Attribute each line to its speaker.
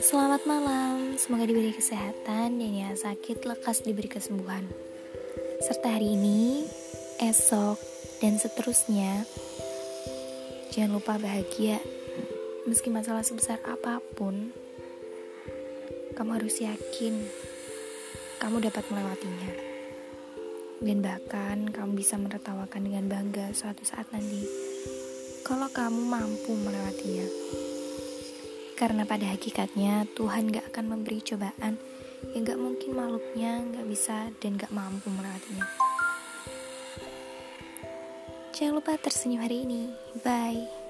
Speaker 1: Selamat malam, semoga diberi kesehatan dan yang sakit lekas diberi kesembuhan. Serta hari ini, esok, dan seterusnya, jangan lupa bahagia. Meski masalah sebesar apa pun, kamu harus yakin kamu dapat melewatinya. Dan bahkan kamu bisa menertawakan dengan bangga suatu saat nanti kalau kamu mampu melewatinya. Karena pada hakikatnya Tuhan gak akan memberi cobaan yang gak mungkin makhluknya gak bisa dan gak mampu melewatinya. Jangan lupa tersenyum hari ini. Bye.